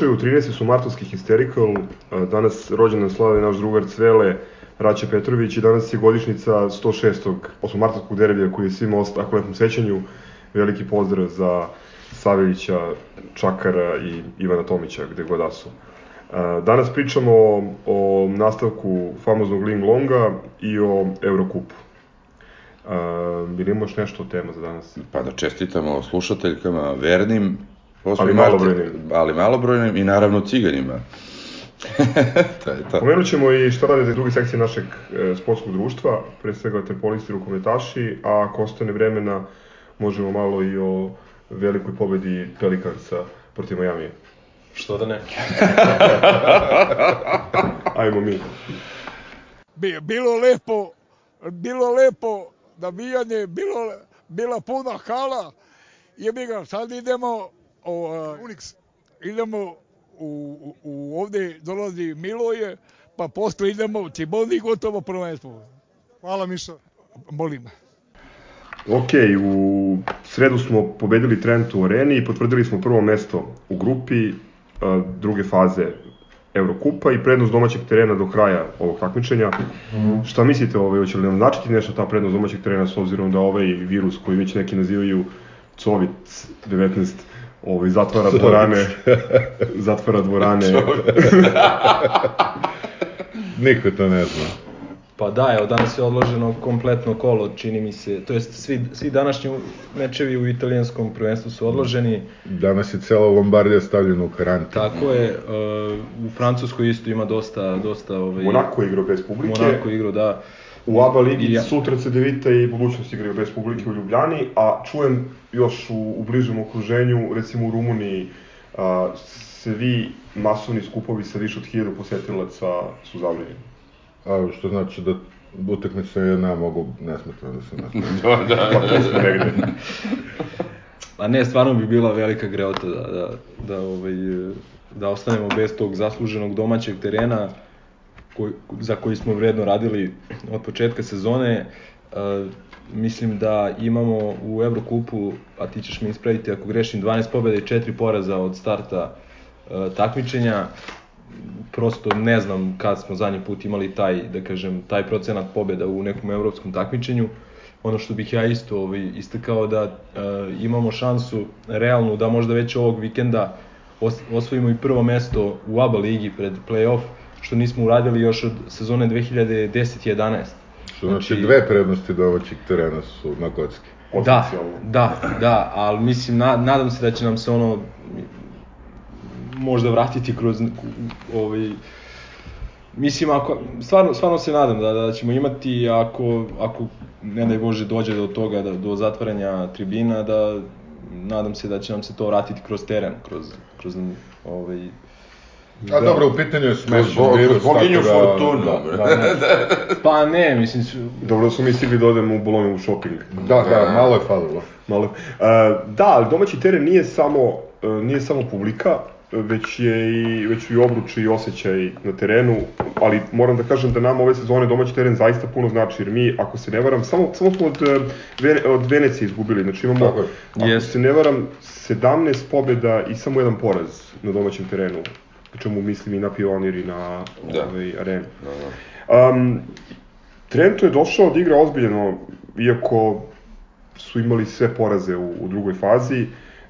Dobrodošli u 13. su Martovski Hysterical. Danas rođendan slave naš drugar Cvele, Raće Petrović i danas je godišnica 106. osmomartovskog derbija koji je svima ostao u lepom sećanju. Veliki pozdrav za Saveljića, Čakara i Ivana Tomića, gde god da su. Danas pričamo o, nastavku famoznog Ling Longa i o Eurokupu. Ili imaš nešto tema za danas? Pa da čestitamo slušateljkama, vernim, ali malobrojnim. Ali malobrojnim i naravno ciganima. to je to. Pomenut ćemo i šta rade druge sekcije našeg e, sportskog društva, pre svega terpolisti i rukometaši, a ako ostane vremena možemo malo i o velikoj pobedi Pelikansa protiv Majamije. Što da ne? Ajmo mi. Bilo lepo, bilo lepo navijanje, bilo, bila puna hala, jebi ga, sad idemo o, Unix, idemo u, u, u ovde dolazi Miloje, pa posle idemo Ciboni gotovo prvenstvo. Hvala Miša. Molim. Ok, u sredu smo pobedili Trent u areni i potvrdili smo prvo mesto u grupi druge faze Eurokupa i prednost domaćeg terena do kraja ovog takmičenja. Mm. Šta mislite, ovaj, hoće li nam značiti nešto ta prednost domaćeg terena s obzirom da ovaj virus koji već neki nazivaju COVID-19 ovaj, zatvara dvorane, zatvara dvorane. Niko to ne zna. Pa da, evo danas je odloženo kompletno kolo, čini mi se, to jest svi, svi današnji mečevi u italijanskom prvenstvu su odloženi. Danas je cela Lombardija stavljena u karantin. Tako je, uh, u Francuskoj isto ima dosta, dosta... Ovaj, Monako igrao bez publike. Monako igrao, da. U ABA ligi ja. sutra Cedevita i budućnost igraju bez publike u Ljubljani, a čujem još u, u bližem okruženju, recimo u Rumuniji, a, svi masovni skupovi sa više od 1000 posetilaca su zabranjeni. A, što znači da utakmice ja mogu nesmetano da se nastavi. da, da. Pa tu smo negde. Pa ne, stvarno bi bila velika greota da, da, da, ovaj, da ostanemo bez tog zasluženog domaćeg terena koji, za koji smo vredno radili od početka sezone. Uh, mislim da imamo u Evrokupu, a ti ćeš me ispraviti ako grešim, 12 pobjeda i 4 poraza od starta uh, takmičenja. Prosto ne znam kad smo zadnji put imali taj, da kažem, taj procenat pobjeda u nekom evropskom takmičenju. Ono što bih ja isto ovaj, istakao da uh, imamo šansu realnu da možda već ovog vikenda osvojimo i prvo mesto u ABA ligi pred play-off, što nismo uradili još od sezone 2010-11. Što znači, znači dve prednosti domaćih terena su na kocki. Da, da, da, ali mislim, na, nadam se da će nam se ono možda vratiti kroz ovaj, mislim, ako, stvarno, stvarno se nadam da, da ćemo imati, ako, ako ne daj Bože dođe do toga, da, do zatvaranja tribina, da nadam se da će nam se to vratiti kroz teren, kroz, kroz ovaj, A da. dobro, u pitanju je smešan virus. Boginju da, Fortunu. Da, da, da. pa ne, mislim... Su... Dobro su mislili da odemo u Bolonju u shopping. Da, da, malo je falilo. Malo. Uh, da, ali domaći teren nije samo, uh, nije samo publika, već je i već i obruč i osjećaj na terenu, ali moram da kažem da nam ove sezone domaći teren zaista puno znači, jer mi, ako se ne varam, samo, samo smo od, Vene, od Venecije izgubili, znači imamo, Tako ako yes. se ne varam, 17 pobjeda i samo jedan poraz na domaćem terenu čemu mislim i na Pionir i na da. ovaj, arenu. Da, da. Um, Trento je došao da igra ozbiljno, iako su imali sve poraze u, u drugoj fazi.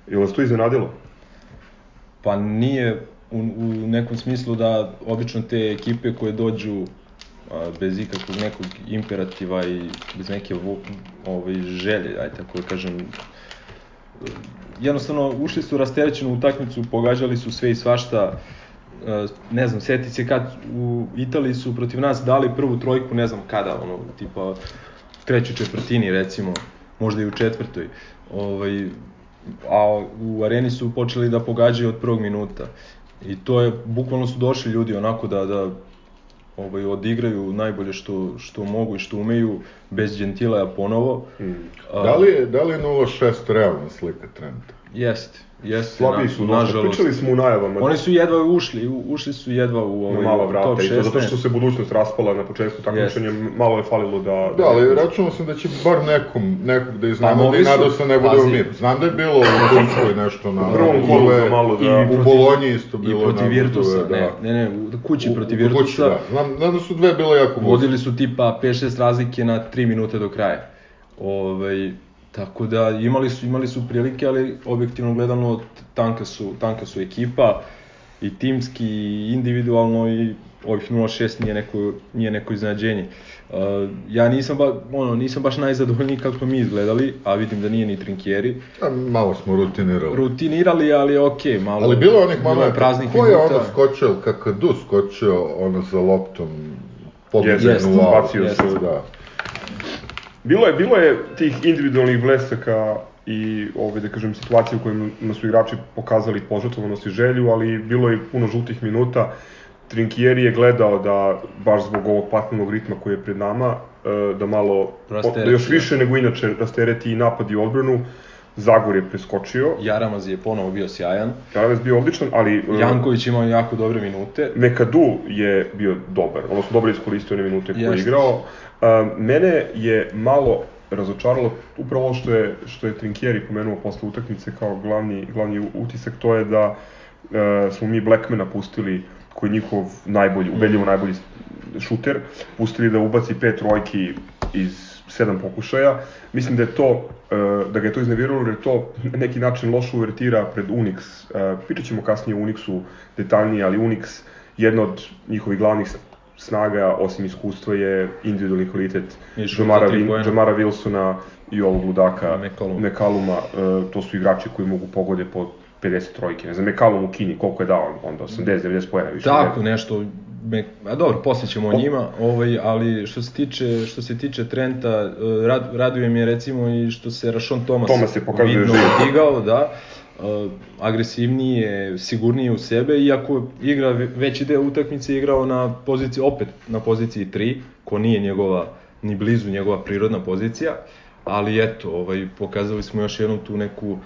Je vas to iznenadilo? Pa nije u, u nekom smislu da obično te ekipe koje dođu a, bez ikakvog nekog imperativa i bez neke ovaj, želje, aj tako da kažem, jednostavno ušli su rasterećeno u utakmicu, pogađali su sve i svašta, ne znam, seti se kad u Italiji su protiv nas dali prvu trojku, ne znam kada, ono, tipa trećoj četvrtini recimo, možda i u četvrtoj. Ovaj, a u areni su počeli da pogađaju od prvog minuta. I to je, bukvalno su došli ljudi onako da, da ovaj, odigraju najbolje što, što mogu i što umeju, bez Gentilaja ponovo. Hmm. Da li je, da li je 0-6 realna slika Trenta? Jeste, jeste. Slabiji na- su dosta. nažalost. Pričali smo u najavama. Oni su jedva ušli, u- ušli su jedva u na ovaj mala top vrata i to 16. zato što se budućnost raspala na početku takmičenja, malo je falilo da... Da, ali računao sam da će bar nekom, nekog da iznenadi mogli i nadao se ne budemo pazi. mi. Znam da je bilo u Turskoj nešto na... U prvom kolu za malo da- I I u protiv- Bolonji isto I bilo protiv na Virtusa, Juve, ne, ne, ne, u kući U- protiv u kući, Virtusa. da. Znam, znam da su dve bile jako guste. Vodili su tipa 5-6 razlike na 3 minute do kraja. Ovaj, tako da imali su imali su prilike, ali objektivno gledano tanka su, tanka su ekipa i timski i individualno i ovih 0-6 nije neko, nije neko iznenađenje. Uh, ja nisam, ba, ono, nisam baš najzadovoljniji kako smo mi izgledali, a vidim da nije ni Trinkieri. A, malo smo rutinirali. Rutinirali, ali okej, malo. Ali bilo onih momenta, praznih ko je minuta. ono skočio, Kakadu skočio ono za loptom, pobegnu u bacio aut, se. da. Bilo je, bilo je tih individualnih blesaka i ove, da kažem, situacije u kojima su igrači pokazali požrtvovanost i želju, ali bilo je puno žutih minuta. Trinkieri je gledao da, baš zbog ovog patnog ritma koji je pred nama, e, da malo, Rastereti, da još da. više nego inače rastereti i napad i odbranu. Zagor je preskočio, Jaramaz je ponovo bio sjajan. Karaves bio odličan, ali... e, Janković imao jako dobre minute. Mekadu je bio dobar, odnosno dobro iskoristio one minute koje je igrao. Mene je malo razočaralo upravo što je, što je Trinkieri pomenuo posle utakmice kao glavni, glavni utisak, to je da uh, smo mi Blackmana pustili koji je njihov najbolji, ubedljivo najbolji šuter, pustili da ubaci pet trojki iz sedam pokušaja. Mislim da je to, uh, da ga je to izneviralo jer je to na neki način loša uvertira pred Unix. Uh, pričat ćemo kasnije o Unixu detaljnije, ali Unix jedna od njihovih glavnih snaga, osim iskustva, je individualni kvalitet Jamara, Vin. Jamara Wilsona i ovog ludaka McColluma. Mekaluma. Uh, to su igrači koji mogu pogode po 50 trojke. Ne znam, Mekalum u Kini, koliko je dao onda? 80-90 poena više. Tako, ne. nešto, me, a dobro, posle ćemo o njima, ovaj, ali što se tiče, što se tiče Trenta, eh, rad, raduje mi je recimo i što se Rashon Thomas, Thomas se pokazuje vidno živ. digao, da, eh, agresivniji je, sigurniji u sebe, iako igra ve- veći deo utakmice igrao na poziciji, opet na poziciji 3, ko nije njegova, ni blizu njegova prirodna pozicija, ali eto, ovaj, pokazali smo još jednu tu neku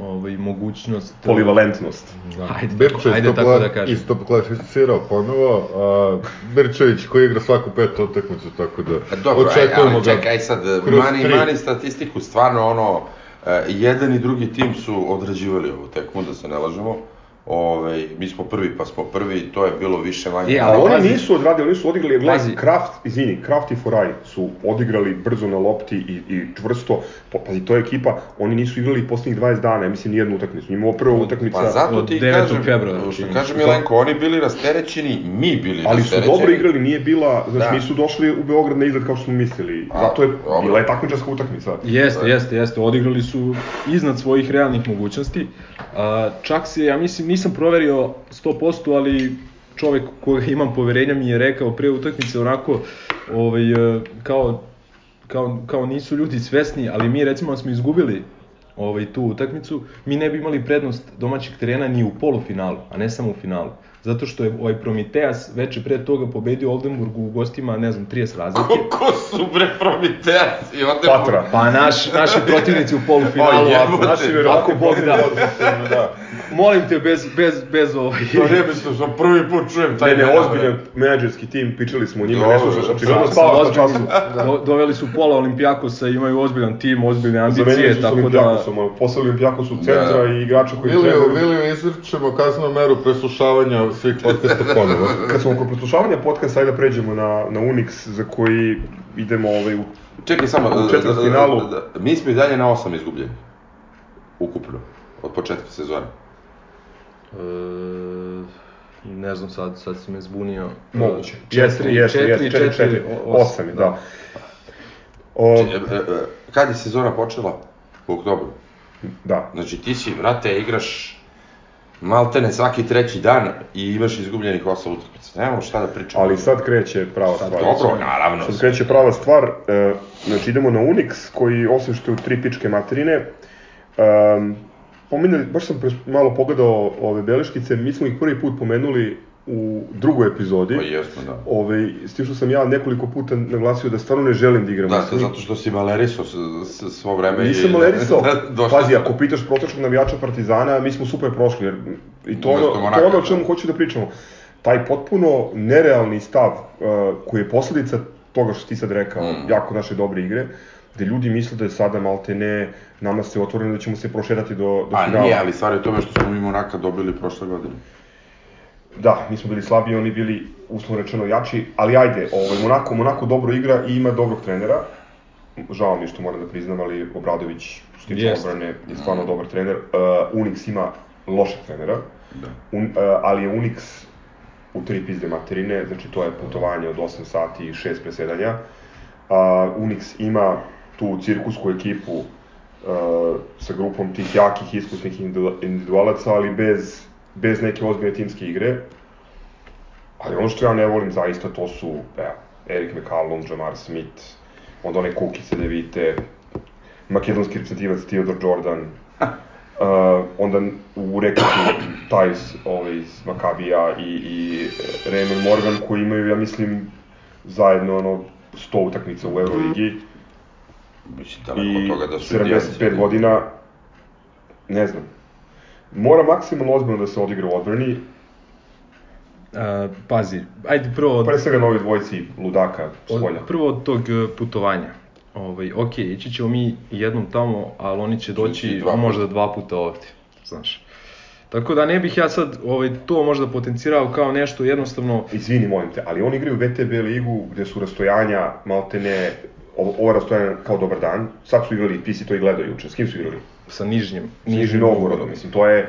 ovaj, mogućnost... Polivalentnost. Ajde, Birčević tako, ajde tako da kažem. isto klasificirao ponovo, a Birčević koji igra svaku petu utakmicu, tako da A Dobro, aj, očekujemo ali čekaj, aj sad, mani, tri. mani statistiku, stvarno ono, jedan i drugi tim su odrađivali ovu tekmu, da se ne lažemo. Ove, mi smo prvi, pa smo prvi, to je bilo više manje. Je, Ali Ali oni pazi. nisu odradili, oni su odigrali, gledaj. Kraft, izvini, Kraft i Foraj su odigrali brzo na lopti i, i čvrsto, pa, pazi, to je ekipa, oni nisu igrali poslednjih 20 dana, ja mislim, nijednu utakmicu, njima prva utakmica, Pa zato od ti 9. kažem, februara, mi kaže. Milenko, oni bili rasterećeni, mi bili ali su rasterećeni. dobro igrali, nije bila, znači Da. nisu došli u Beograd na izgled kao što smo mislili, A, zato je, dobro. bila je takmičarska utakmica. Jeste, jeste, jeste. Odigrali su iznad svojih realnih mogućnosti. A, čak se, ja mislim, nisam proverio 100%, ali čovek koga imam poverenja mi je rekao pre utakmice onako, ovaj, e, kao, kao, kao nisu ljudi svesni, ali mi recimo da smo izgubili ovaj, tu utakmicu, mi ne bi imali prednost domaćeg terena ni u polufinalu, a ne samo u finalu. Zato što je ovaj Prometeas veče pre toga pobedio Oldenburgu u gostima, ne znam, 30 razlike. Ko su bre Prometeas i ovde... Patra. Pa naš, naši protivnici u polufinalu, O, ako, jebote. naši ako Bog da. Molim te, bez, bez, bez ovaj... To ne mislim, što prvi put čujem taj Ne, ne, ozbiljan menadžerski tim, pričali smo o njima, ne slušaš, dobro. očigledno Sa spavaš na času. ozbiljnim- do, doveli su pola Olimpijakosa, imaju ozbiljan tim, ozbiljne ambicije, tako da... Poslali Olimpijakosu centra Da. i igrača koji Viliju, trebaju. Viliju izvrćemo kaznenu meru preslušavanja svih podcasta ponovo. Kad smo kod preslušavanja podcasta, ajde da pređemo na, na Unix, za koji idemo ovaj, u Čekaj samo, U četvrtfinalu. da, da, da, mi smo i dalje na osam izgubljeni. Ukupno, od početka sezone. E, ne znam, sad, sad si me zbunio. Moguće. Jeste, jeste, četiri, jeste, četiri, četiri, o- osam, osam je, da. O, E, e, e, Kad je sezona počela? U oktobru. da. Znači ti si, vrate, igraš maltene svaki treći dan i imaš izgubljenih osam utakmica. Nemamo šta da pričamo. Ali sad kreće prava stvar. Dobro, naravno. Sad kreće prava stvar. E, znači idemo na Unix, koji osim što je u tri pičke materine, um, pominjali, baš sam malo pogledao ove beliškice, mi smo ih prvi put pomenuli u drugoj epizodi. Pa jesmo, da. Ove, s tim što sam ja nekoliko puta naglasio da stvarno ne želim da igram. Da, to zato što si malerisao svo vreme Nisam i... malerisao. Došao Pazi, ako pitaš prosječnog navijača Partizana, mi smo super prošli. Jer, I to, ono, to ono o čemu da. hoću da pričamo. Taj potpuno nerealni stav uh, koji je posledica toga što ti sad rekao, Mm. jako naše dobre igre, gde ljudi misle da je sada malte ne nama se otvoreno da ćemo se prošetati do, do A finala. nije, ali stvar je tome što smo mi Monaka dobili prošle godine. Da, mi smo bili slabiji, oni bili uslovno rečeno jači, ali ajde, ovaj, Monako, Monako dobro igra i ima dobrog trenera. Žao mi što moram da priznam, ali Obradović, što tiče Jeste. odbrane, je stvarno dobar trener. Uh, Unix ima lošeg trenera, Da. Un, uh, ali je Unix u tri pizde materine, znači to je putovanje od 8 sati i 6 presedanja. Uh, Unix ima tu cirkusku ekipu uh, sa grupom tih jakih, iskusnih individu- individualaca, ali bez, bez neke ozbiljne timske igre. Ali ono što ja ne volim zaista to su, evo, Erik McCallum, Jamar Smith, onda one kukice devite, makedonski reprezentativac Theodore Jordan, uh, onda u reketu Tajs ovaj, iz Makabija i, i Raymond Morgan koji imaju, ja mislim, zajedno ono 100 utakmica u Euroligi Mislim, daleko i od toga da su 75 godina, ne znam. Mora maksimalno ozbiljno da se odigra u odbrani, A, pazi, ajde prvo od, pre svega novi dvojci ludaka s od, polja. prvo od tog e, putovanja. Ovaj, ok, ići ćemo mi jednom tamo, ali oni će doći dva možda dva puta ovde, znaš. Tako da ne bih ja sad ovaj, to možda potencirao kao nešto jednostavno, Izvini, molim te, ali oni igraju VTB ligu gde su rastojanja maltene, ovo, ovo rastojanje kao dobar dan, sad su igrali, ti si to i gledao juče, s kim su igrali? sa nižnjim, S Nižnim Novgorodom, mislim, to je,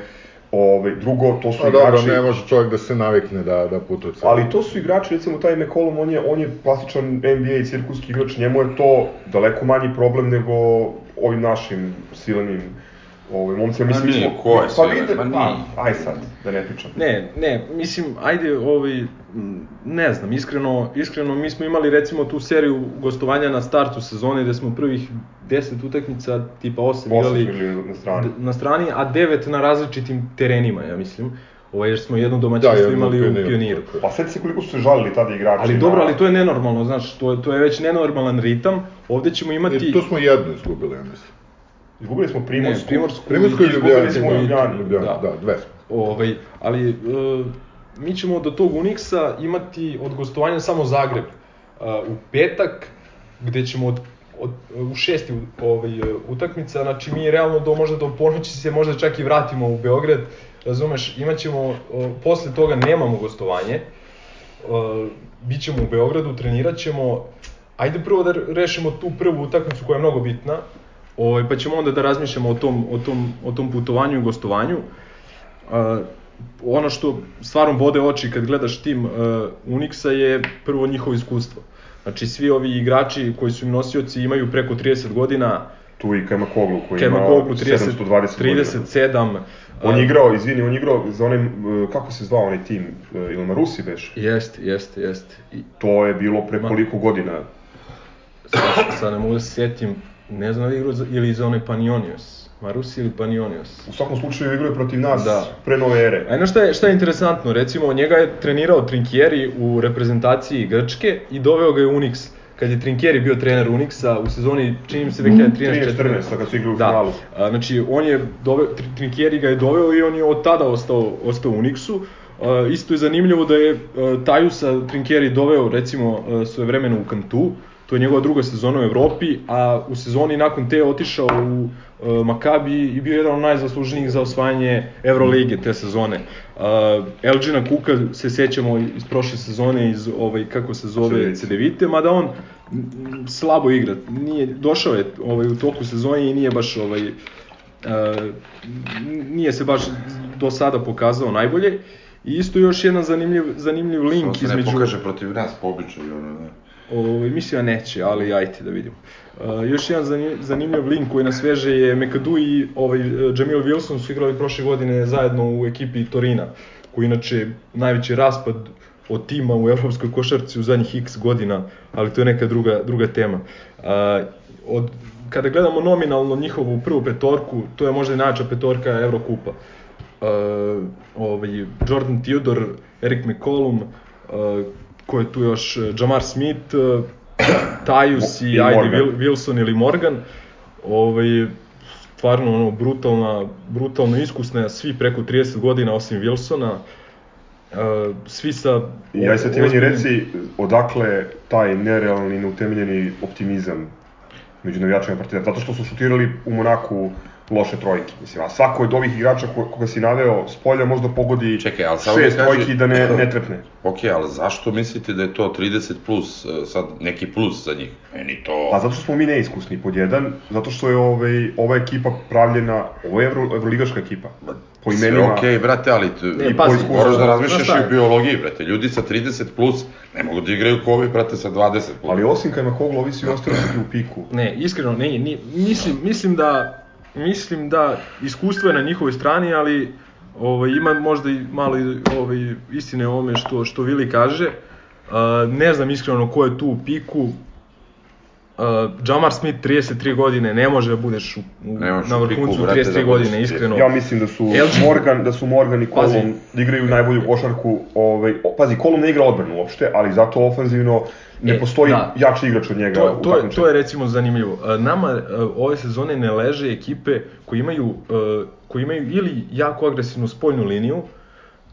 ovaj, drugo, to su Pa dobro, igrači... ne može čovjek da se navikne da, da putuje celo. Ali to su igrači, recimo taj McCollum, on je, on je klasičan NBA i cirkuski igrač, njemu je to daleko manji problem nego ovim našim silenim ovaj, momcima. Ma Mislim, mi nije, smo- ko je pa vide, pa, nije. aj sad, da ne pričam. Ne, ne, mislim, ajde, ovaj, ne znam, iskreno, iskreno, mi smo imali recimo tu seriju gostovanja na startu sezone gde smo prvih 10 utakmica, tipa 8 Osam igrali na strani. na strani, a 9 na različitim terenima, ja mislim. Ovaj, jer smo jedno domaćinstvo jedno imali u Pioniru, je. Pa sad se koliko su se žalili tada igrači Ali na- dobro, ali to je nenormalno, znaš, to je, to je već nenormalan ritam. Ovde ćemo imati... I tu smo jednu izgubili, ja mislim. Izgubili smo ne, Primorsku. Primorsku, i izgubili Ljubljana. smo u Ljubljani. Ljubljana, Da. da, dve smo. Ovaj, ali e, mi ćemo do tog Unixa imati od gostovanja samo Zagreb. E, u petak, gde ćemo od, od, u šesti ovaj, utakmica, znači mi realno do, možda do ponoći se možda čak i vratimo u Beograd, razumeš, imaćemo, o, posle toga nemamo gostovanje, e, bit ćemo u Beogradu, trenirat ćemo, ajde prvo da rešimo tu prvu utakmicu koja je mnogo bitna, ovaj, pa ćemo onda da razmišljamo o tom, o tom, o tom putovanju i gostovanju. Uh, ono što stvarno bode oči kad gledaš tim uh, Unixa je prvo njihovo iskustvo. Znači svi ovi igrači koji su im nosioci imaju preko 30 godina, Tu i Kema Koglu koji Kema ima Koglu 30, 720 godina. 37. On je uh, igrao, izvini, on je igrao za onaj, uh, kako se zvao onaj tim, ili Marusi beš? Jeste, jeste, jeste. I To je bilo pre koliko godina? sad, sad ne mogu da se sjetim, ne znam da igrao za, ili za onaj Panionios. Marusi ili Panionios. U svakom slučaju igrao je protiv nas Da. pre nove ere. A jedno šta je, šta je interesantno, recimo njega je trenirao Trinkieri u reprezentaciji Grčke i doveo ga je Unix. Kad je Trinkieri bio trener Unixa u sezoni, čini mi se 2013-14. 13-14, kad su igrali u Da, finalu. a, znači on je doveo, Tr- Trinkieri ga je doveo i on je od tada ostao, ostao Unixu. A, isto je zanimljivo da je a, Tajusa Trinkieri doveo recimo a, svoje vremeno u Kantu, to je njegova druga sezona u Evropi, a u sezoni nakon te je otišao u uh, Makabi i bio jedan od najzasluženijih za osvajanje Evrolige te sezone. Uh, Elgina Kuka se sećamo iz prošle sezone iz ovaj kako se zove. Cedevite, mada on slabo igra. Nije došao je ovaj u toku sezone i nije baš ovaj uh, nije se baš do sada pokazao najbolje. I isto još jedan zanimljiv zanimljiv link se ne između pokaže protiv nas po običaju, ono, ne. Ovaj, da neće, ali ajte da vidimo. Uh, još jedan zani- zanimljiv link koji nas veže je McAdoo i ovaj, Jamil Wilson su igrali prošle godine zajedno u ekipi Torina, koji inače najveći raspad od tima u evropskoj košarci u zadnjih x godina, ali to je neka druga, druga tema. Uh, od, kada gledamo nominalno njihovu prvu petorku, to je možda i najjača petorka Evrokupa. uh, ovaj, Jordan Theodore, Eric McCollum, uh, ko je tu još, uh, Jamar Smith, uh, Tajus i, I ajde Wilson ili Morgan. Ovaj, stvarno ono, brutalna, brutalno iskusna, svi preko 30 godina osim Wilsona. Uh, svi sa... I aj sad ti meni reci odakle taj nerealni, neutemeljeni optimizam među navijačima Partizana, zato što su šutirali u Monaku loše trojke. Mislim, a svako od ovih igrača ko, koga si naveo s polja možda pogodi Čekaj, ali šest kaži- trojki da ne, ne trepne. Ok, ali zašto mislite da je to 30 plus, e, sad neki plus za njih? Meni to... Pa zato što smo mi neiskusni pod jedan, zato što je ovaj, ova ekipa pravljena, ovo je Euro, evroligaška ekipa. Po Sve imenima, okej, brate, ali t- Ne, i pazi, po iskustvu. moraš da razmišljaš i o biologiji, brate. Ljudi sa 30 plus ne mogu da igraju ko ovi, brate, sa 20 plus. ali osim kada Koglo, ovi svi ostali u piku. Ne, iskreno, ne, ni, mislim, mislim da mislim da iskustvo je na njihovoj strani, ali ovaj, ima možda i malo ovaj, istine o ovome što, što Vili kaže. Uh, ne znam iskreno ko je tu u piku. Uh, Jamar Smith 33 godine, ne može da budeš u, u, na vrhuncu brate, 33 da godine, iskreno. Ja mislim da su LG Morgan, da su Morgan i Pazi. Kolum igraju najbolju košarku. Ovaj, o, pazi, Kolum ne igra odbranu uopšte, ali zato ofanzivno ne E, postoji da. jači igrač od njega To, u to, je, to je recimo zanimljivo. E, Nama e, ove sezone ne leže ekipe koji imaju, e, koji imaju ili jako agresivnu spoljnu liniju,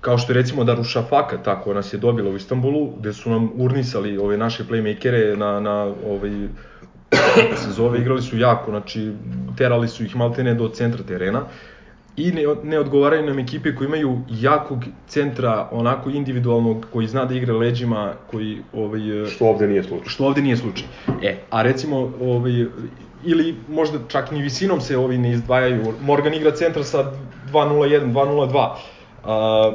kao što je recimo Darušafaka, tako nas je dobila u Istanbulu, gde su nam urnisali ove naše playmakere na, na ovaj, se zove, igrali su jako, znači terali su ih maltene do centra terena i ne, ne odgovaraju nam ekipe koji imaju jakog centra, onako individualnog, koji zna da igra leđima, koji ovaj, Što ovde nije slučaj. što ovde nije slučaj. E, a recimo, ovaj, ili možda čak ni visinom se ovi ne izdvajaju. Morgan igra centar sa 2.01, 2.02. Uh,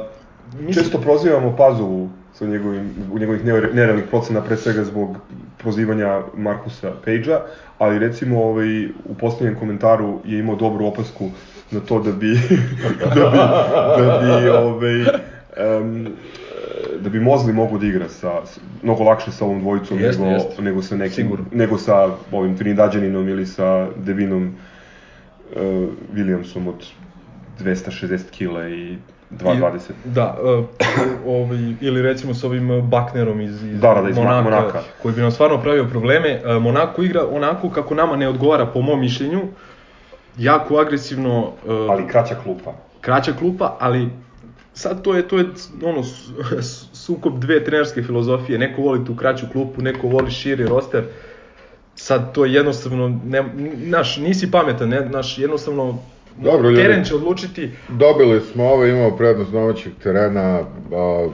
mislim, Često prozivamo Pazovu sa njegovim, u njegovih nere- nerealnih procena, pre svega zbog prozivanja Markusa Page-a, ali recimo ovaj, u posljednjem komentaru je imao dobru opasku na to da bi, da bi, da bi ovaj, um, da bi Mozli mogu da igra sa, mnogo lakše sa ovom dvojicom Jeste, nego, jeste. nego sa nekim, Sigurno. nego sa ovim Trinidadjaninom ili sa Devinom uh, Williamsom od 260 kila i 220. Da, uh, ovaj, ili recimo s ovim Baknerom iz, iz, Da, da, iz Monaka, Monaka. koji bi nam stvarno pravio probleme. Uh, Monako igra onako kako nama ne odgovara po mom mišljenju, jako agresivno, uh, ali kraća klupa. kraća klupa, ali sad to je to je ono sukob dve trenerske filozofije, neko voli tu kraću klupu, neko voli širi roster. Sad to je jednostavno ne naš nisi pametan, ne, naš jednostavno Dobro, ljudi. teren će odlučiti Dobili smo ovo, imamo prednost domaćeg terena, a,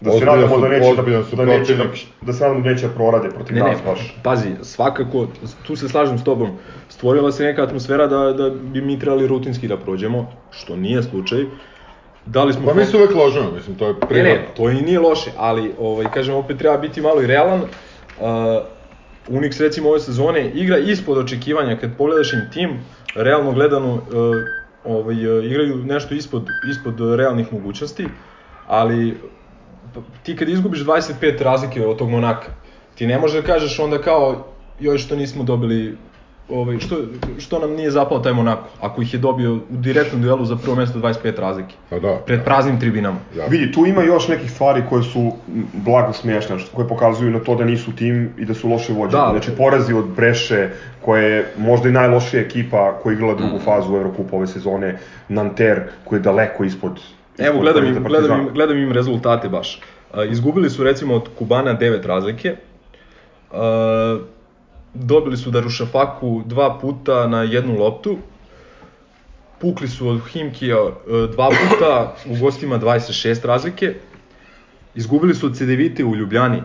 Da se nadamo su- da neće, ozbiljan su da, da, neće da, da se nadamo da neće da prorade protiv Ne, ne, nas baš. pazi, svakako, tu se slažem s tobom, stvorila se neka atmosfera da, da bi mi trebali rutinski da prođemo, što nije slučaj. Dali smo Pa mi se uvek ložimo, mislim, to je Ne, prirodno. ne, to i nije loše, ali ovaj, kažem, opet treba biti malo i realan. Uh, Unix recimo ove sezone igra ispod očekivanja, kad pogledaš im tim, realno gledano uh, ovaj, uh, igraju nešto ispod, ispod realnih mogućnosti, ali ti kad izgubiš 25 razlike od tog Monaka, ti ne možeš da kažeš onda kao joj što nismo dobili ovaj, što, što nam nije zapao taj Monako, ako ih je dobio u direktnom duelu za prvo mesto 25 razlike, Pa da. pred praznim tribinama. Da. Vidi, tu ima još nekih stvari koje su blago smiješne, što- koje pokazuju na to da nisu tim i da su loše vođeni. Da. Znači, porazi od Breše, koja je možda i najlošija ekipa koja je igrala drugu fazu Eurokupa ove sezone, Nanter, koji je daleko ispod... Evo, ispod gledam Partizana. im, gledam im, gledam im rezultate baš. Uh, izgubili su recimo od Kubana 9 razlike. Uh, dobili su Darušafaku dva puta na jednu loptu. Pukli su od Himkija uh, dva puta, u gostima 26 razlike. Izgubili su od Cedevite u Ljubljani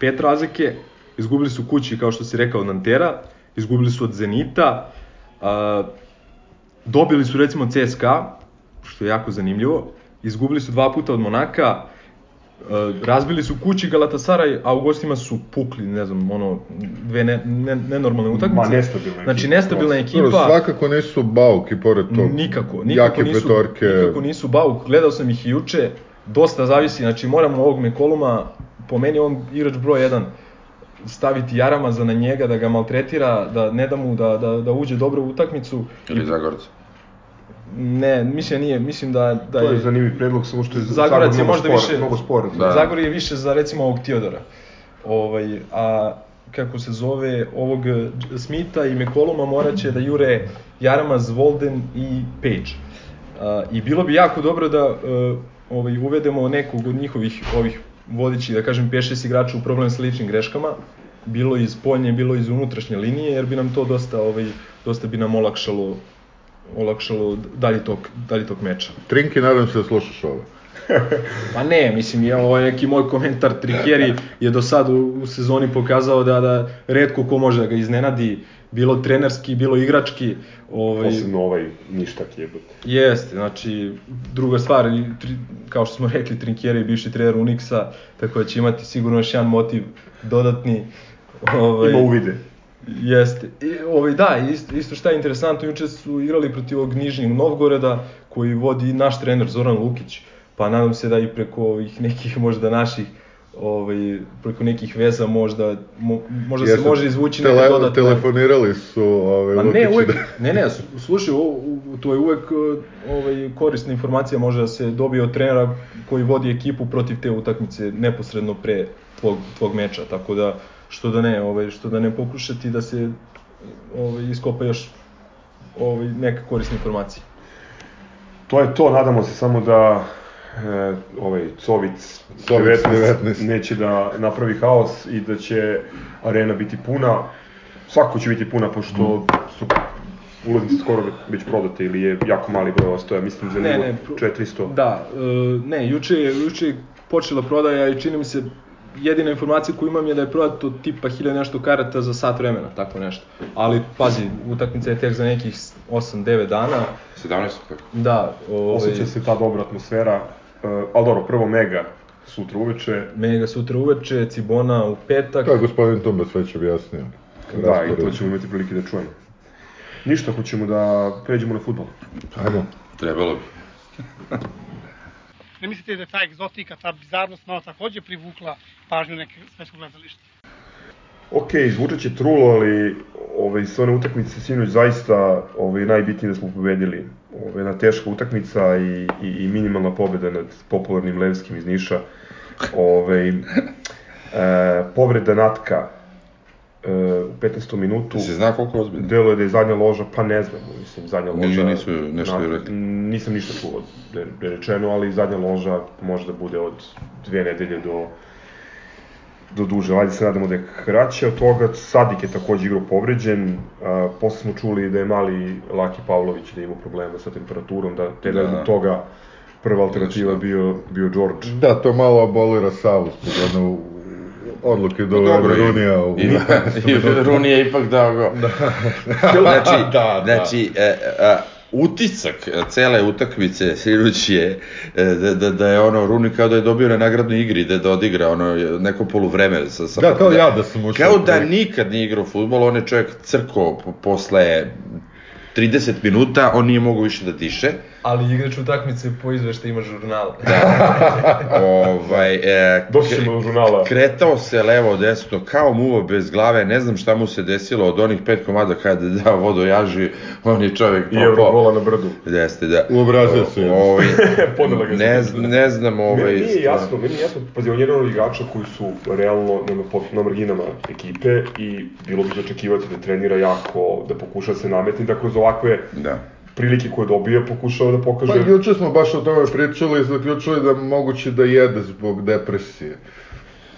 5 razlike. Izgubili su kući, kao što si rekao, od Nantera. Izgubili su od Zenita. Uh, dobili su recimo CSKA, što je jako zanimljivo. Izgubili su dva puta od Monaka, e, razbili su kući Galatasaraj, a u gostima su pukli, ne znam, ono, dve ne, ne, nenormalne utakmice. Ma, nestabilna Znači, ekipa, nestabilna prosto. ekipa. Dobro, svakako nisu bauk i pored tog. Nikako, nikako jake nisu, petorke. nikako nisu bauk. Gledao sam ih i juče, dosta zavisi, znači moramo ovog Mekoluma, po meni on igrač broj 1, staviti Jaramaza na njega, da ga maltretira, da ne da mu da, da, da uđe dobro u utakmicu. Ili Zagorca. Ne, mislim nije, mislim da, da To je zanimljiv predlog, samo što je Zagorac je možda spor- više, Mnogo spor. Da. Zagor je više za recimo ovog Tiodora. Ovaj, a kako se zove, ovog Smitha i Mekoluma morat će da jure Jaramaz, Volden i Page. A, I bilo bi jako dobro da eh, ovaj, uvedemo nekog od njihovih ovih vodićih, da kažem, 5-6 igrača u problem sa ličnim greškama, bilo iz spoljnje, bilo iz unutrašnje linije, jer bi nam to dosta, ovaj, dosta bi nam olakšalo olakšalo dalji tok, dalji tok meča. Trinki, nadam se da slušaš ovo. Pa ne, mislim, je, ovo je neki moj komentar, Trikjeri je do sad u, u sezoni pokazao da, da redko ko može da ga iznenadi, bilo trenerski, bilo igrački. Ovaj, Posebno ovaj ništak jebote. Jeste, znači, druga stvar, tri, kao što smo rekli, Trinkjeri je bivši trener Unixa, tako da će imati sigurno još jedan motiv dodatni. Ovaj, Ima uvide. Jeste. I, ovaj, da, isto, isto šta je interesantno, juče su igrali protiv ovog Nižnjeg Novgoreda, koji vodi naš trener Zoran Lukić, pa nadam se da i preko ovih nekih možda naših ovaj, preko nekih veza možda, mo, možda se može izvući neka tele, dodatna... Telefonirali su ovaj, Pa ne, uvek, da... ne, ne, slu- slušaj, to je uvek uh, ovaj, korisna informacija može da se dobije od trenera koji vodi ekipu protiv te utakmice neposredno pre tvog, tvog meča, tako da što da ne, ovaj, što da ne pokušati da se ovaj, iskopa još ovaj, neka korisna informacija. To je to, nadamo se samo da e, ovaj Covic, Covic 19, 19. neće da napravi haos i da će arena biti puna. Svako će biti puna, pošto su ulaznice skoro već prodate ili je jako mali broj ostoja, mislim za Ne, nivo ne, pro- 400. Da, e, ne, juče je, juče je počela prodaja i čini mi se jedina informacija koju imam je da je prodato tipa 1000 nešto karata za sat vremena, tako nešto. Ali pazi, utakmica je tek za nekih 8-9 dana. 17. tako. Da, ovaj, Osjeća se ta dobra atmosfera, e, ali dobro, prvo Mega sutra uveče, Mega sutra uveče, Cibona u petak. To je gospodin Tumbas već objasnio. da, i to ćemo imati prilike da čujemo. Ništa, hoćemo da pređemo na futbol. Ajmo. Trebalo bi. Ne mislite da je ta egzotika, ta bizarnost malo takođe privukla pažnju neke svetskog gledališta? Ok, zvučat će trulo, ali ovaj, sve one utakmice sinoć zaista ovaj, najbitnije da smo pobedili. Ovaj, jedna teška utakmica i, i, i minimalna pobeda nad popularnim Levskim iz Niša. Ovaj, e, povreda Natka u 15. minutu. Se zna koliko je ozbiljno? Delo je da je zadnja loža, pa ne znam, mislim, zadnja loža... nisu nešto na- rekli. Nisam ništa čuo da je, da rečeno, ali zadnja loža može da bude od dve nedelje do do duže, ajde se nadamo da je kraće od toga, Sadik je takođe igrao povređen, a, posle smo čuli da je mali Laki Pavlović da ima problema sa temperaturom, da te da, Da. toga prva alternativa bio, bio George. Da, to malo abolira Savu zbog one odluke do Dobro, Runija u... i, i Runi je ipak dao go. Znači, Da, da. znači e, e, utisak cele utakmice sinoć je e, da, da, da je ono Runi kao da je dobio na nagradnoj igri da, da odigra ono neko poluvreme sa, sa Da, kao ja da sam ušao. Kao da nikad nije igrao fudbal, on je čovjek crko po, posle 30 minuta, on nije mogao više da diše. Ali igrač utakmice po izveštajima žurnala. ovaj, e, Doći ćemo do žurnala. Kretao se levo desno kao muva bez glave, ne znam šta mu se desilo od onih pet komada kada je dao vodojaži, on je čovjek I evo gola na brdu. Jeste, da. U obrazac je. Ovaj, Podnela ga ne, ne znam, ovaj... Meni nije jasno, meni nije jasno, pazi, on je jedan od igrača koji su realno na, na, na marginama ekipe i bilo bi za očekivati da trenira jako, da pokuša da se nametni, da kroz ovakve Da. Prilike koje dobije pokušava da pokaže... Pa juče smo baš o tome pričali i zaključili da moguće da jede zbog depresije.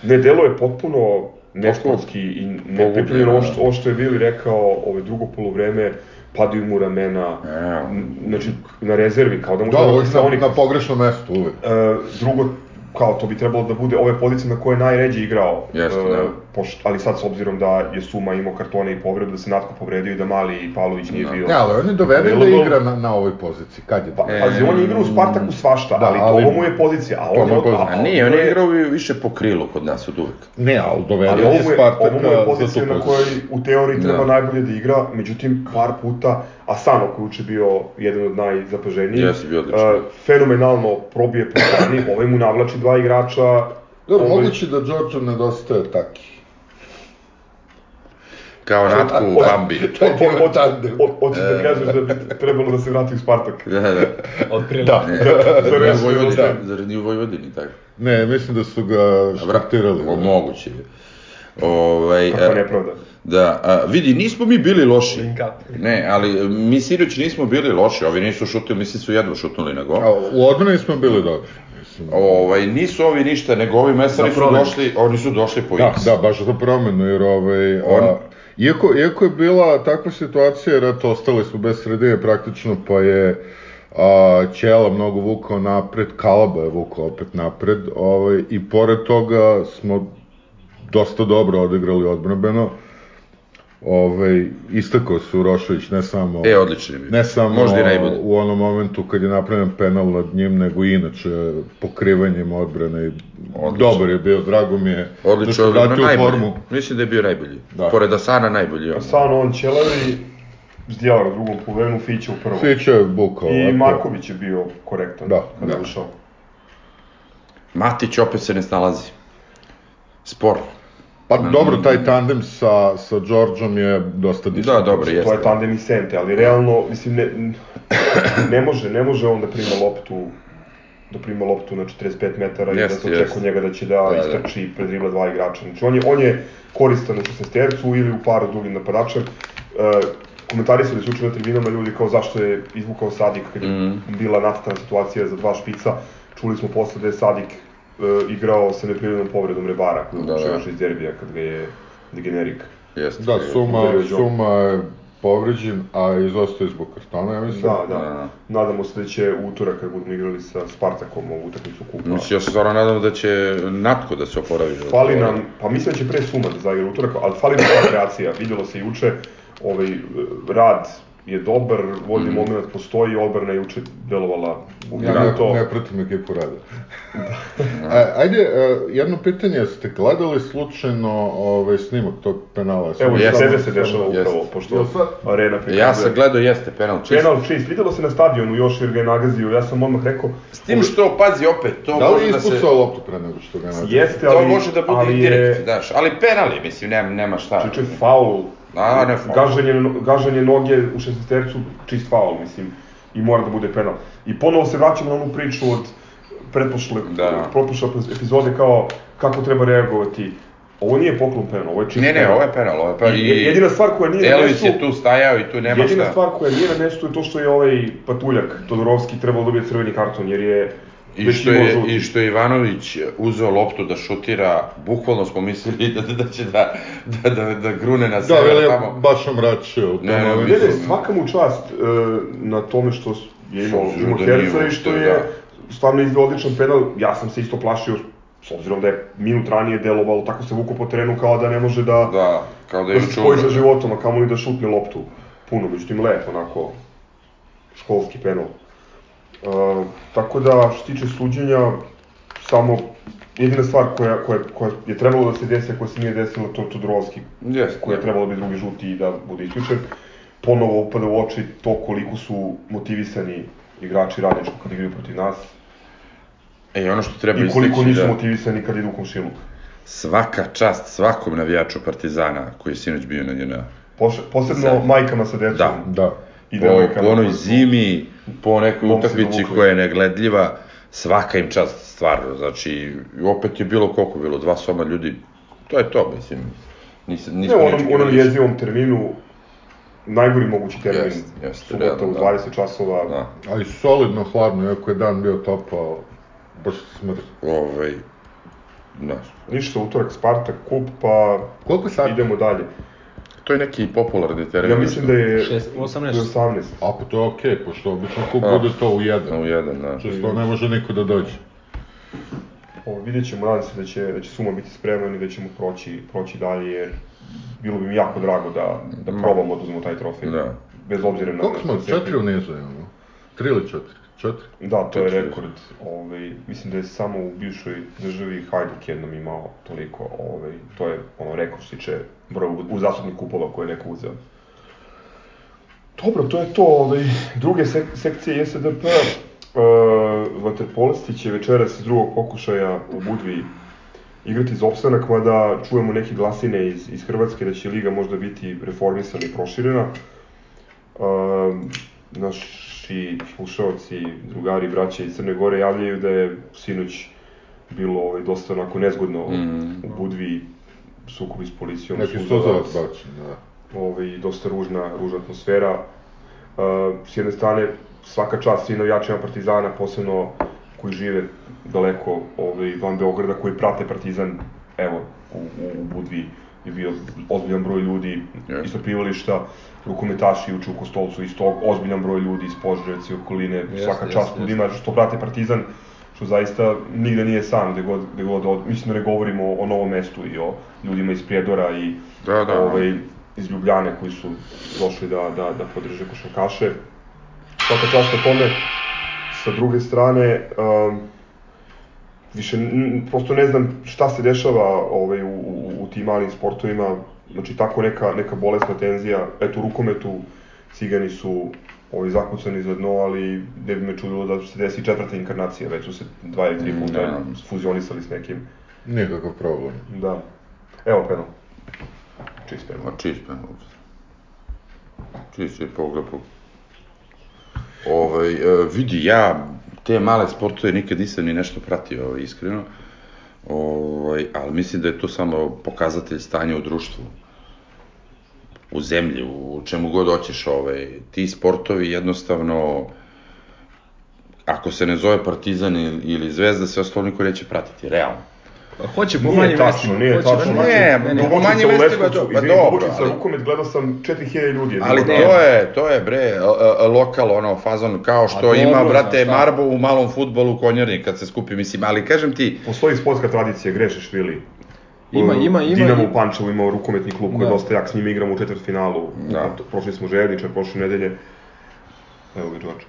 Ne, delo je potpuno nesportski i nepripremljeno, ovo što, ovo što je Vili rekao, ove drugo polovreme, padaju mu ramena, n- znači na rezervi, kao da mu Da, treba uvijek na, na pogrešnom mestu, uvijek. E, drugo, kao to bi trebalo da bude ove pozicije na koje je najređe igrao. Jeste, E, da. Pošto, ali sad s obzirom da je Suma imao kartone i povredu, da se Natko povredio i da Mali i Pavlović nije bio. Ne, ali on je doveden da igra na, na ovoj poziciji. Kad je Pa, to? pazi, on je igrao u Spartaku svašta, Da, ali, ali- to ovo mu je pozicija. A on, je a- pozicija. a- A nije, on je igrao vi- više po krilu kod nas od uvek. Ne, ali doveden Ali je ovo mu je, Spartaka ovo mu je pozicija na kojoj u teoriji treba Da. najbolje da igra, međutim par puta Asano koji je uče bio jedan od najzapaženijih, Jeste, bio odličan. e, fenomenalno probije po strani, ovaj mu navlači dva igrača, Dobro, ovaj- moguće da Đorđu nedostaje taki. Kao Natku u Bambi. Taj ti ima tandem. Ho- Hoćeš da kažeš da bi trebalo da se vrati u Spartak. Da, da. Da. Zar nije u reći, Vojvodini? da. Zar nije u Vojvodini, tako? Ne, mislim da su ga štartirali. O, moguće je. Ovaj, Kako e, nepravda. Da, a, vidi, nismo mi bili loši. Ne, ali e, mi sinoć nismo bili loši, ovi nisu šutili, mislim su jedva šutnuli na gol. A, u odbrani smo bili dobri. Mislim. Ovaj, nisu ovi ništa, nego ovi mesari Za su došli, oni su došli po Da, X. da, baš za promenu, jer ovaj... On- A, iako, iako je bila takva situacija, jer eto, ostali smo bez sredine praktično, pa je a, Ćela mnogo vukao napred, Kalaba je vukao opet napred, ovaj, i pored toga smo dosta dobro odigrali odbranbeno. Ovaj, istakao se Urošević ne samo... E, odlični mi. Ne samo Možda i najbolji. u onom momentu kad je napravljen penal nad njim, nego i inače pokrivanjem odbrane. i Odlično. Dobar je bio, drago mi je da se Odlično, vratio u najbolji. formu. Mislim da je bio najbolji. Da. Pored Asana najbolji on. San on Ćelavi, Zdjelar u drugom polovinu, Fića u prvom. Fića je bukao. I lepo. Marković je bio korektan Da, kada da. je ušao. Matić opet se ne snalazi. Spor. Pa dobro, taj tandem sa, sa Đorđom je dosta Da, diskutabilan. dobro, To jeste. je tandem i Sente, ali realno, mislim, ne, ne može, ne može on da prima loptu da prima loptu na 45 metara i da se očekuje jeste. njega da će da, Da, da. istrči pred dribla dva igrača. Znači on je, on je koristan u 16 ili u paru drugim napadačem. E, komentarisali su juče na tribinama ljudi kao zašto je izvukao Sadik kad je Mhm. bila nastana situacija za dva špica. Čuli smo posle da je Sadik igrao sa neprirodnom povredom Rebara, koji Da, je da. još iz derbija kad ga je degenerik. Jeste. Da, Suma. Suma je povređen, a izostaje zbog kartona, ja mislim. Da, da. Da. Nadamo se da će u utorak kad budemo igrali sa Spartakom ovu utakmicu kupa. Mislim, ja se stvarno nadam da će Natko da se oporavi. Fali nam, pa mislim da će pre Suma da zaigra utorak, ali fali nam ta kreacija. Videlo se juče, ovaj, e, rad je dobar, voljni Mhm. moment postoji, odbrana je juče delovala u Ja ja, ne, to. ne pratim ekipu rada. A, ajde, e, jedno pitanje, ste gledali slučajno ovaj, snimak tog penala? Evo, Jeste, sebe se dešava jeste. upravo, Jel pošto sad- arena prikazuje. Ja sam gledao, jeste, penal čist. Penal čist, videlo se na stadionu još jer ga je nagazio, ja sam odmah rekao... S tim što, pazi, opet, to Da li može je da se... ispucao loptu pre nego što ga nađe? Jeste, ali... To može da bude ali i je- direkt, znaš, ali penal je, mislim, nema, nema šta. Čiče faul, Faul. gaženje, gaženje noge u 16 čist faul, mislim, i mora da bude penal. I ponovo se vraćamo na onu priču od pretpošle, Da. propušle epizode kao kako treba reagovati. Ovo nije poklon penal, ovo je čist Ne, ne, penal. ovo je penal, ovo je penal. I, jedina stvar koja nije na Elvis mestu, je tu stajao i tu nema jedina šta. stvar koja nije na mestu je to što je ovaj patuljak Todorovski trebao dobiti crveni karton, jer je I što, imao je. I što je Ivanović uzeo loptu da šutira, bukvalno smo mislili da, da će da, da, da, da grune na Da, sever je tamo. baš omračio Ne, ne. Ne, ne, svaka mu čast e, na tome što je imao, imao da nije herca i što je da. stvarno izveo odličan penal. Ja sam se isto plašio, s obzirom da je minut ranije delovalo, tako se vuko po terenu kao da ne može da, Da, kao da da je spoji sa umro. životom, a kamoli da šutne loptu. Puno, međutim lep, onako, školski penal. E, tako da, što se tiče suđenja, samo jedina stvar koja, koja, koja je trebalo da se desi, a koja se nije desila, to je Todorovski Jeste. koji je trebalo da biti drugi žuti i da bude isključen, ponovo upada u oči to koliko su motivisani igrači radničkog kad igraju protiv nas E, ono što treba i koliko nisu da motivisani kad idu u komšiluk. svaka čast svakom navijaču Partizana koji je sinoć bio na njena. Posebno Sad. majkama sa decom Da. Da. i Po, po onoj zimi, po nekoj utakmici koja je negledljiva, svaka im čast, stvarno, znači, opet je bilo koliko bilo, dva soma ljudi, to je to, mislim, nis, Ne, nismo u ni onom, onom jezivom terminu, najgori mogući termin, Jest, jest, subota realno, u da. 20 časova, Da, Ali solidno hladno, iako je dan bio topao, baš smrt. ovaj, da. ništa, utorak Spartak, kup, pa Koliko sati? idemo dalje. To je neki popularni teren. Ja mislim da je Šest- 18. 18. A pa to je okej, pošto obično kup bude to u jedan. U jedan, da. Čisto ne može niko da dođe. Ovo, vidjet ćemo, nadam se da će, da će Suma biti spreman i da ćemo proći, proći dalje, jer bilo bi mi jako drago da, da probamo da uzmemo taj trofej. Da. Bez obzira na... Koliko smo? Četiri u nizu imamo? Tri ili četiri? Četiri? Da, to je rekord. Ovaj, mislim da je samo u bivšoj državi Hajduk jednom imao toliko. Ovaj, to je ono rekord što tiče broja u- uzastopnih kupova koje je neko uzeo. Dobro, to je to. Ovaj, druge sek sekcije JSDP. Uh, Vaterpolisti će večeras iz drugog pokušaja u Budvi igrati za opstanak, mada čujemo neke glasine iz, iz Hrvatske da će Liga možda biti reformisana i proširena. Um, naši slušalci, drugari, braće iz Crne Gore javljaju da je sinoć bilo ovaj, dosta onako nezgodno Mm. u Budvi, sukobi s policijom, Neki suzavac, suzavac bačen, da. ovaj, dosta ružna, ružna atmosfera. Uh, s jedne strane, svaka čast svim navijačima Partizana, posebno koji žive daleko ovaj, van Beograda, koji prate Partizan, evo, u, u, u Budvi je bio ozbiljan broj ljudi Jeste. ispred pivališta, rukometaši juče u Kostolcu, isto ozbiljan broj ljudi iz Požarevca i okoline, Jeste, svaka jeste, čast jeste. ljudima što prate Partizan, što zaista nigde nije sam, gde god, gde god, od, mislim da ne govorimo o novom mestu i o ljudima iz Prijedora i Da, da. ovaj, iz Ljubljane koji su došli da, da, da podrže košarkaše. Svaka čast na tome. Sa druge strane, um, više prosto ne znam šta se dešava ovaj, u, u, u tim malim sportovima, znači tako neka, neka bolesna tenzija, eto u rukometu cigani su ovaj, zakucani za dno, ali ne bi me čudilo da se desi četvrta inkarnacija, već su se dva ili tri puta Da. fuzionisali s nekim. Nikakav problem. Da. Evo penal. Čist penal. Ma čist penal. Čist je pogled. Ovaj, e, vidi, ja te male sportove nikad nisam ni nešto pratio, ovaj, iskreno. Ovaj, ali mislim da je to samo pokazatelj stanja u društvu. U zemlji, u čemu god hoćeš, ovaj, ti sportovi jednostavno ako se ne zove Partizan ili, Zvezda, sve ostalo niko neće pratiti, realno. Hoće po Nije manjim tačno, mestima. nije tačno. Ne, po manjim Dubočica u mestima, Leskovcu, pa dobro, ali- rukomet, gledao sam 4000 ljudi. Ali to je, to je bre, a, a, lokal ono fazon kao što dobro, ima brate. Marbo u malom fudbalu konjarni kad se skupi mislim, ali kažem ti, Postoji sportska tradicija, grešiš Vili. Ima, ima, ima Dinamo u Pančevu imao rukometni klub koji je Da. dosta jak, s njima igramo u četvrtfinalu. Da. Prošli smo Željničar, prošle nedelje. Evo ga Đorđe.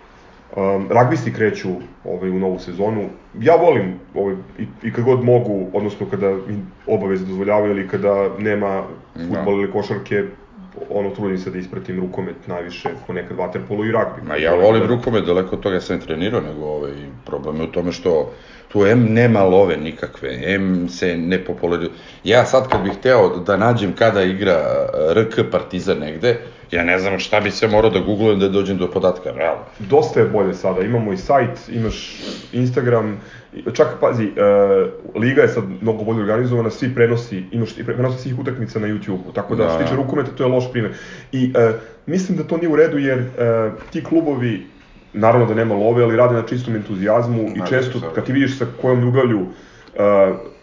Um, ragbisti kreću ovaj, u novu sezonu. Ja volim ovaj, i, i kad god mogu, odnosno kada mi obaveze dozvoljavaju ili kada nema futbol ili košarke, ono trudim se da ispratim rukomet najviše, ponekad vaterpolo i ragbi. ma ja volim rukomet, daleko od toga sam ne trenirao, nego ovaj, problem je u tome što tu M nema love nikakve, M se ne popularizuje. Ja sad kad bih hteo da nađem kada igra RK Partizan negde, ja ne znam šta bi sve morao da googlujem da dođem do podatka, realno. dosta je bolje sada. Imamo i sajt, imaš Instagram, čak pazi, e, liga je sad mnogo bolje organizovana, svi prenosi, imaš i prenosi svih utakmica na YouTube-u, tako da, Da. se tiče rukometa to je loš primjer. I e, mislim da to nije u redu jer e, ti klubovi naravno da nema love, ali rade na čistom entuzijazmu i Ma, često da, kad ti vidiš sa kojom ljubavlju e,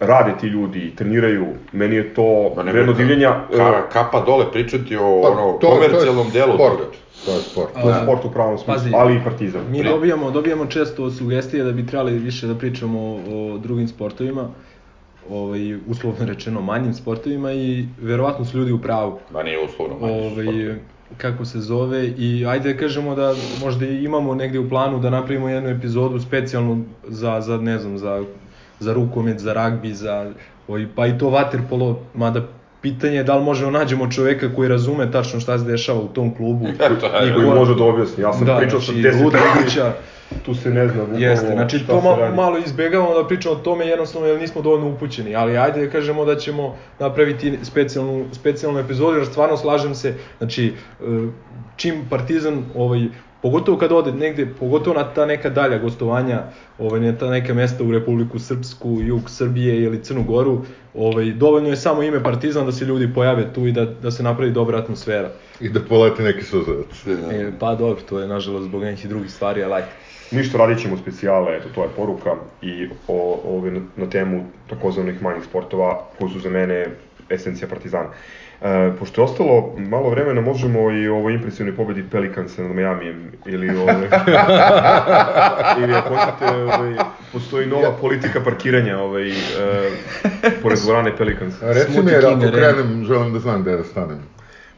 rade ti ljudi, treniraju, meni je to Pa ne, vredno divljenja. Ka, kapa dole pričati o Pa, ono, to- to komercijalnom delu sport. toga. To je sport. to je sport u pravom smislu, pazi, ali i partizan. Mi Da. dobijamo, dobijamo često sugestije da bi trebali više da pričamo o, o drugim sportovima, ovaj, uslovno rečeno manjim sportovima i verovatno su ljudi u pravu. Ma nije uslovno manje Ovaj, sportovi. kako se zove i ajde da kažemo da možda imamo negde u planu da napravimo jednu epizodu specijalnu za, za ne znam, za, za rukomet, za ragbi, za, ovaj, pa i to waterpolo, mada pitanje je da li možemo nađemo čoveka koji razume tačno šta se dešava u tom klubu. Eto, I evo. koji ko- može da objasni. Ja sam da, pričao sa znači, 10 Luda tu se ne zna bukvalno Jeste, znači šta to ma, radi. malo izbegavamo da pričamo o tome jednostavno jer nismo dovoljno upućeni, ali ajde da kažemo da ćemo napraviti specijalnu, specijalnu epizodu jer stvarno slažem se, znači e, čim Partizan ovaj, pogotovo kad ode negde, pogotovo na ta neka dalja gostovanja, ovaj, na ta neka mesta u Republiku Srpsku, jug Srbije ili Crnu Goru, ovaj, dovoljno je samo ime Partizan da se ljudi pojave tu i da, da se napravi dobra atmosfera. I da poleti neki suzavac. E, pa dobro, to je nažalost zbog nekih drugih stvari, ali ajde. Ništa, radit ćemo specijale, eto, to je poruka i o, o, na, na temu takozvanih manjih sportova koji su za mene esencija Partizana. E, pošto je ostalo malo vremena, možemo i o ovoj impresivnoj pobedi Pelicansa nad Majamijem ili ove, ili ako hoćete, ovaj, postoji nova politika parkiranja ovaj, e, pored dvorane Pelicans. A reci mi, jer ako krenem, želim da znam gde da stanem.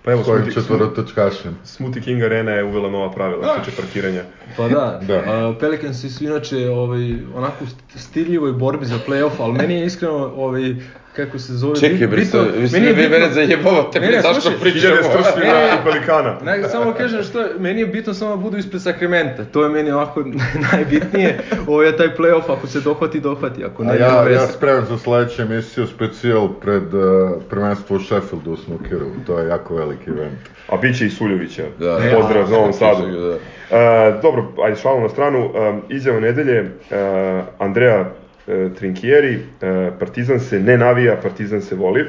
Pa evo, svojim Smoothie- četvorotočkašem. Smoothie King Arena je uvela nova pravila što tiče parkiranja. Pa da, Da. A, Pelicansi su inače ovaj, onako u st- stidljivoj borbi za playoff, ali meni je iskreno, ovaj, kako se zove, Čekaj, bre, bitno- vi ste meni je vi bitno- mene zajebavate, Ne, ne, bre, zašto pričamo? Hiljade stručnjaka E, i pelikana. Ne, samo kažem što je, meni je bitno samo da budu ispred Sakramenta, to je meni ovako najbitnije, ovo je taj playoff, ako se dohvati, dohvati, ako ne, A ja, ja spremam za sledeću emisiju specijal pred uh, prvenstvo u Sheffieldu u snookeru. To je jako veliki event. A bit će i Suljovića. Da. Pozdrav za Novom Sadu. Da. E, dobro, ajde šalu na stranu. E, izjava nedelje, e, Andrea e, Trinkieri, e, Partizan se ne navija, Partizan se voli.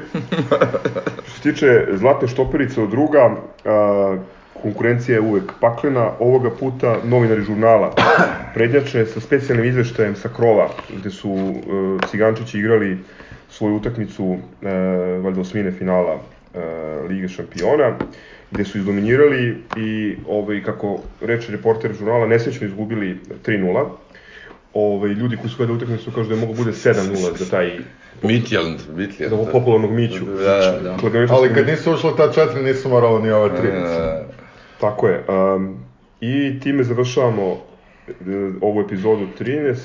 Što se tiče zlatne štoperice od druga, e, konkurencija je uvek paklena. Ovoga puta novinari žurnala prednjače sa specijalnim izveštajem sa krova, gde su e, Cigančići igrali svoju utakmicu, e, valjda osmine finala e, Lige šampiona, gde su izdominirali i, ovaj, kako reče reporter žurnala, nesrećno izgubili 3-0. Ovaj, ljudi koji su gledali utakmicu kažu da je moglo bude 7-0 za taj Mitjeld, Mitjeld. za ovog popularnog Miću. Da, da. Kladioničarski Ali kad nisu ušla ta četiri, nisu moralo ni ova tri. E, Tako je. Um, I time završavamo e, ovu epizodu 13.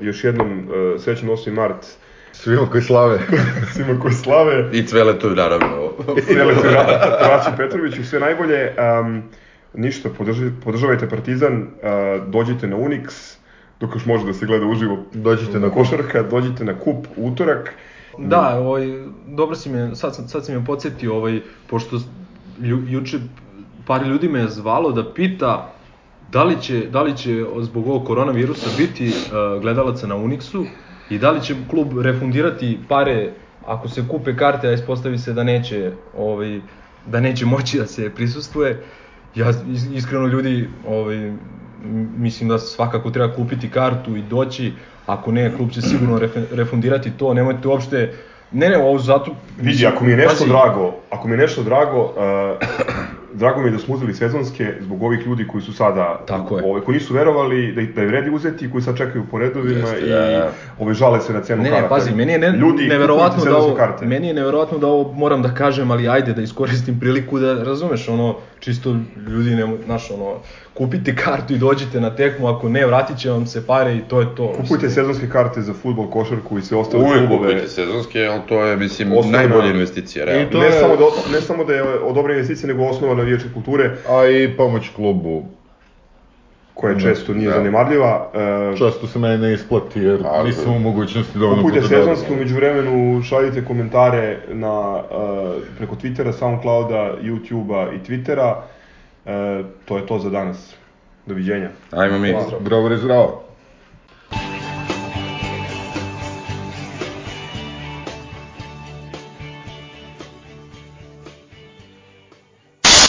Još jednom uh, srećan 8. mart Svima koji slave. svima koji slave. I Cveletu, naravno. Selektor Rači Petroviću, sve najbolje. Um, ništa, podrži, podržavajte Partizan, uh, dođite na Unix, dok još može da se gleda uživo Dođite na košarka, dođite na kup utorak. Da, ovaj, dobro si me, sad, sad si me podsjetio, ovaj, pošto lju, juče par ljudi me je zvalo da pita da li će, da li će zbog ovog koronavirusa biti uh, gledalaca na Unixu i da li će klub refundirati pare ako se kupe karte, a ispostavi se da neće, ovaj, da neće moći da se prisustuje. Ja is- iskreno ljudi, ovaj, mislim da svakako treba kupiti kartu i doći, ako ne, klub će sigurno refundirati to, nemojte uopšte, ne ne, ovo zato... Vidi, ako mi je nešto pazi, drago, ako mi je nešto drago, uh, drago mi je da smo uzeli sezonske zbog ovih ljudi koji su sada, Tako je. Ove, koji nisu verovali da, da je vredi uzeti, koji sad čekaju po redovima Jeste, i da, da. ove žale se na cenu Ne, karata. ne, pazi, meni je ne, ljudi, neverovatno da ovo, karte. meni je neverovatno da ovo moram da kažem, ali ajde da iskoristim priliku da razumeš ono čisto ljudi ne, znaš ono kupite kartu i dođite na tekmu, ako ne vratit će vam se pare i to je to. Kupujte sezonske karte za futbol, košarku i sve ostale Uvijek klubove. kupujte sezonske, ali to je, mislim, Osnovna- najbolja investicija, realno. I to ne, je- samo da, ne samo da je dobra investicija, nego osnova navijačke kulture, A i pomoć klubu. koja često nije Da. zanemarljiva. E, Često se meni ne isplati jer Ali- nisam u mogućnosti dovoljno Kupujte da sezonske, umeđu vremenu šaljite komentare na, uh, preko Twittera, Soundclouda, YouTubea i Twittera. Uh, to je to za danas. Doviđenja. Ajmo mi. Zdravo i zdravo.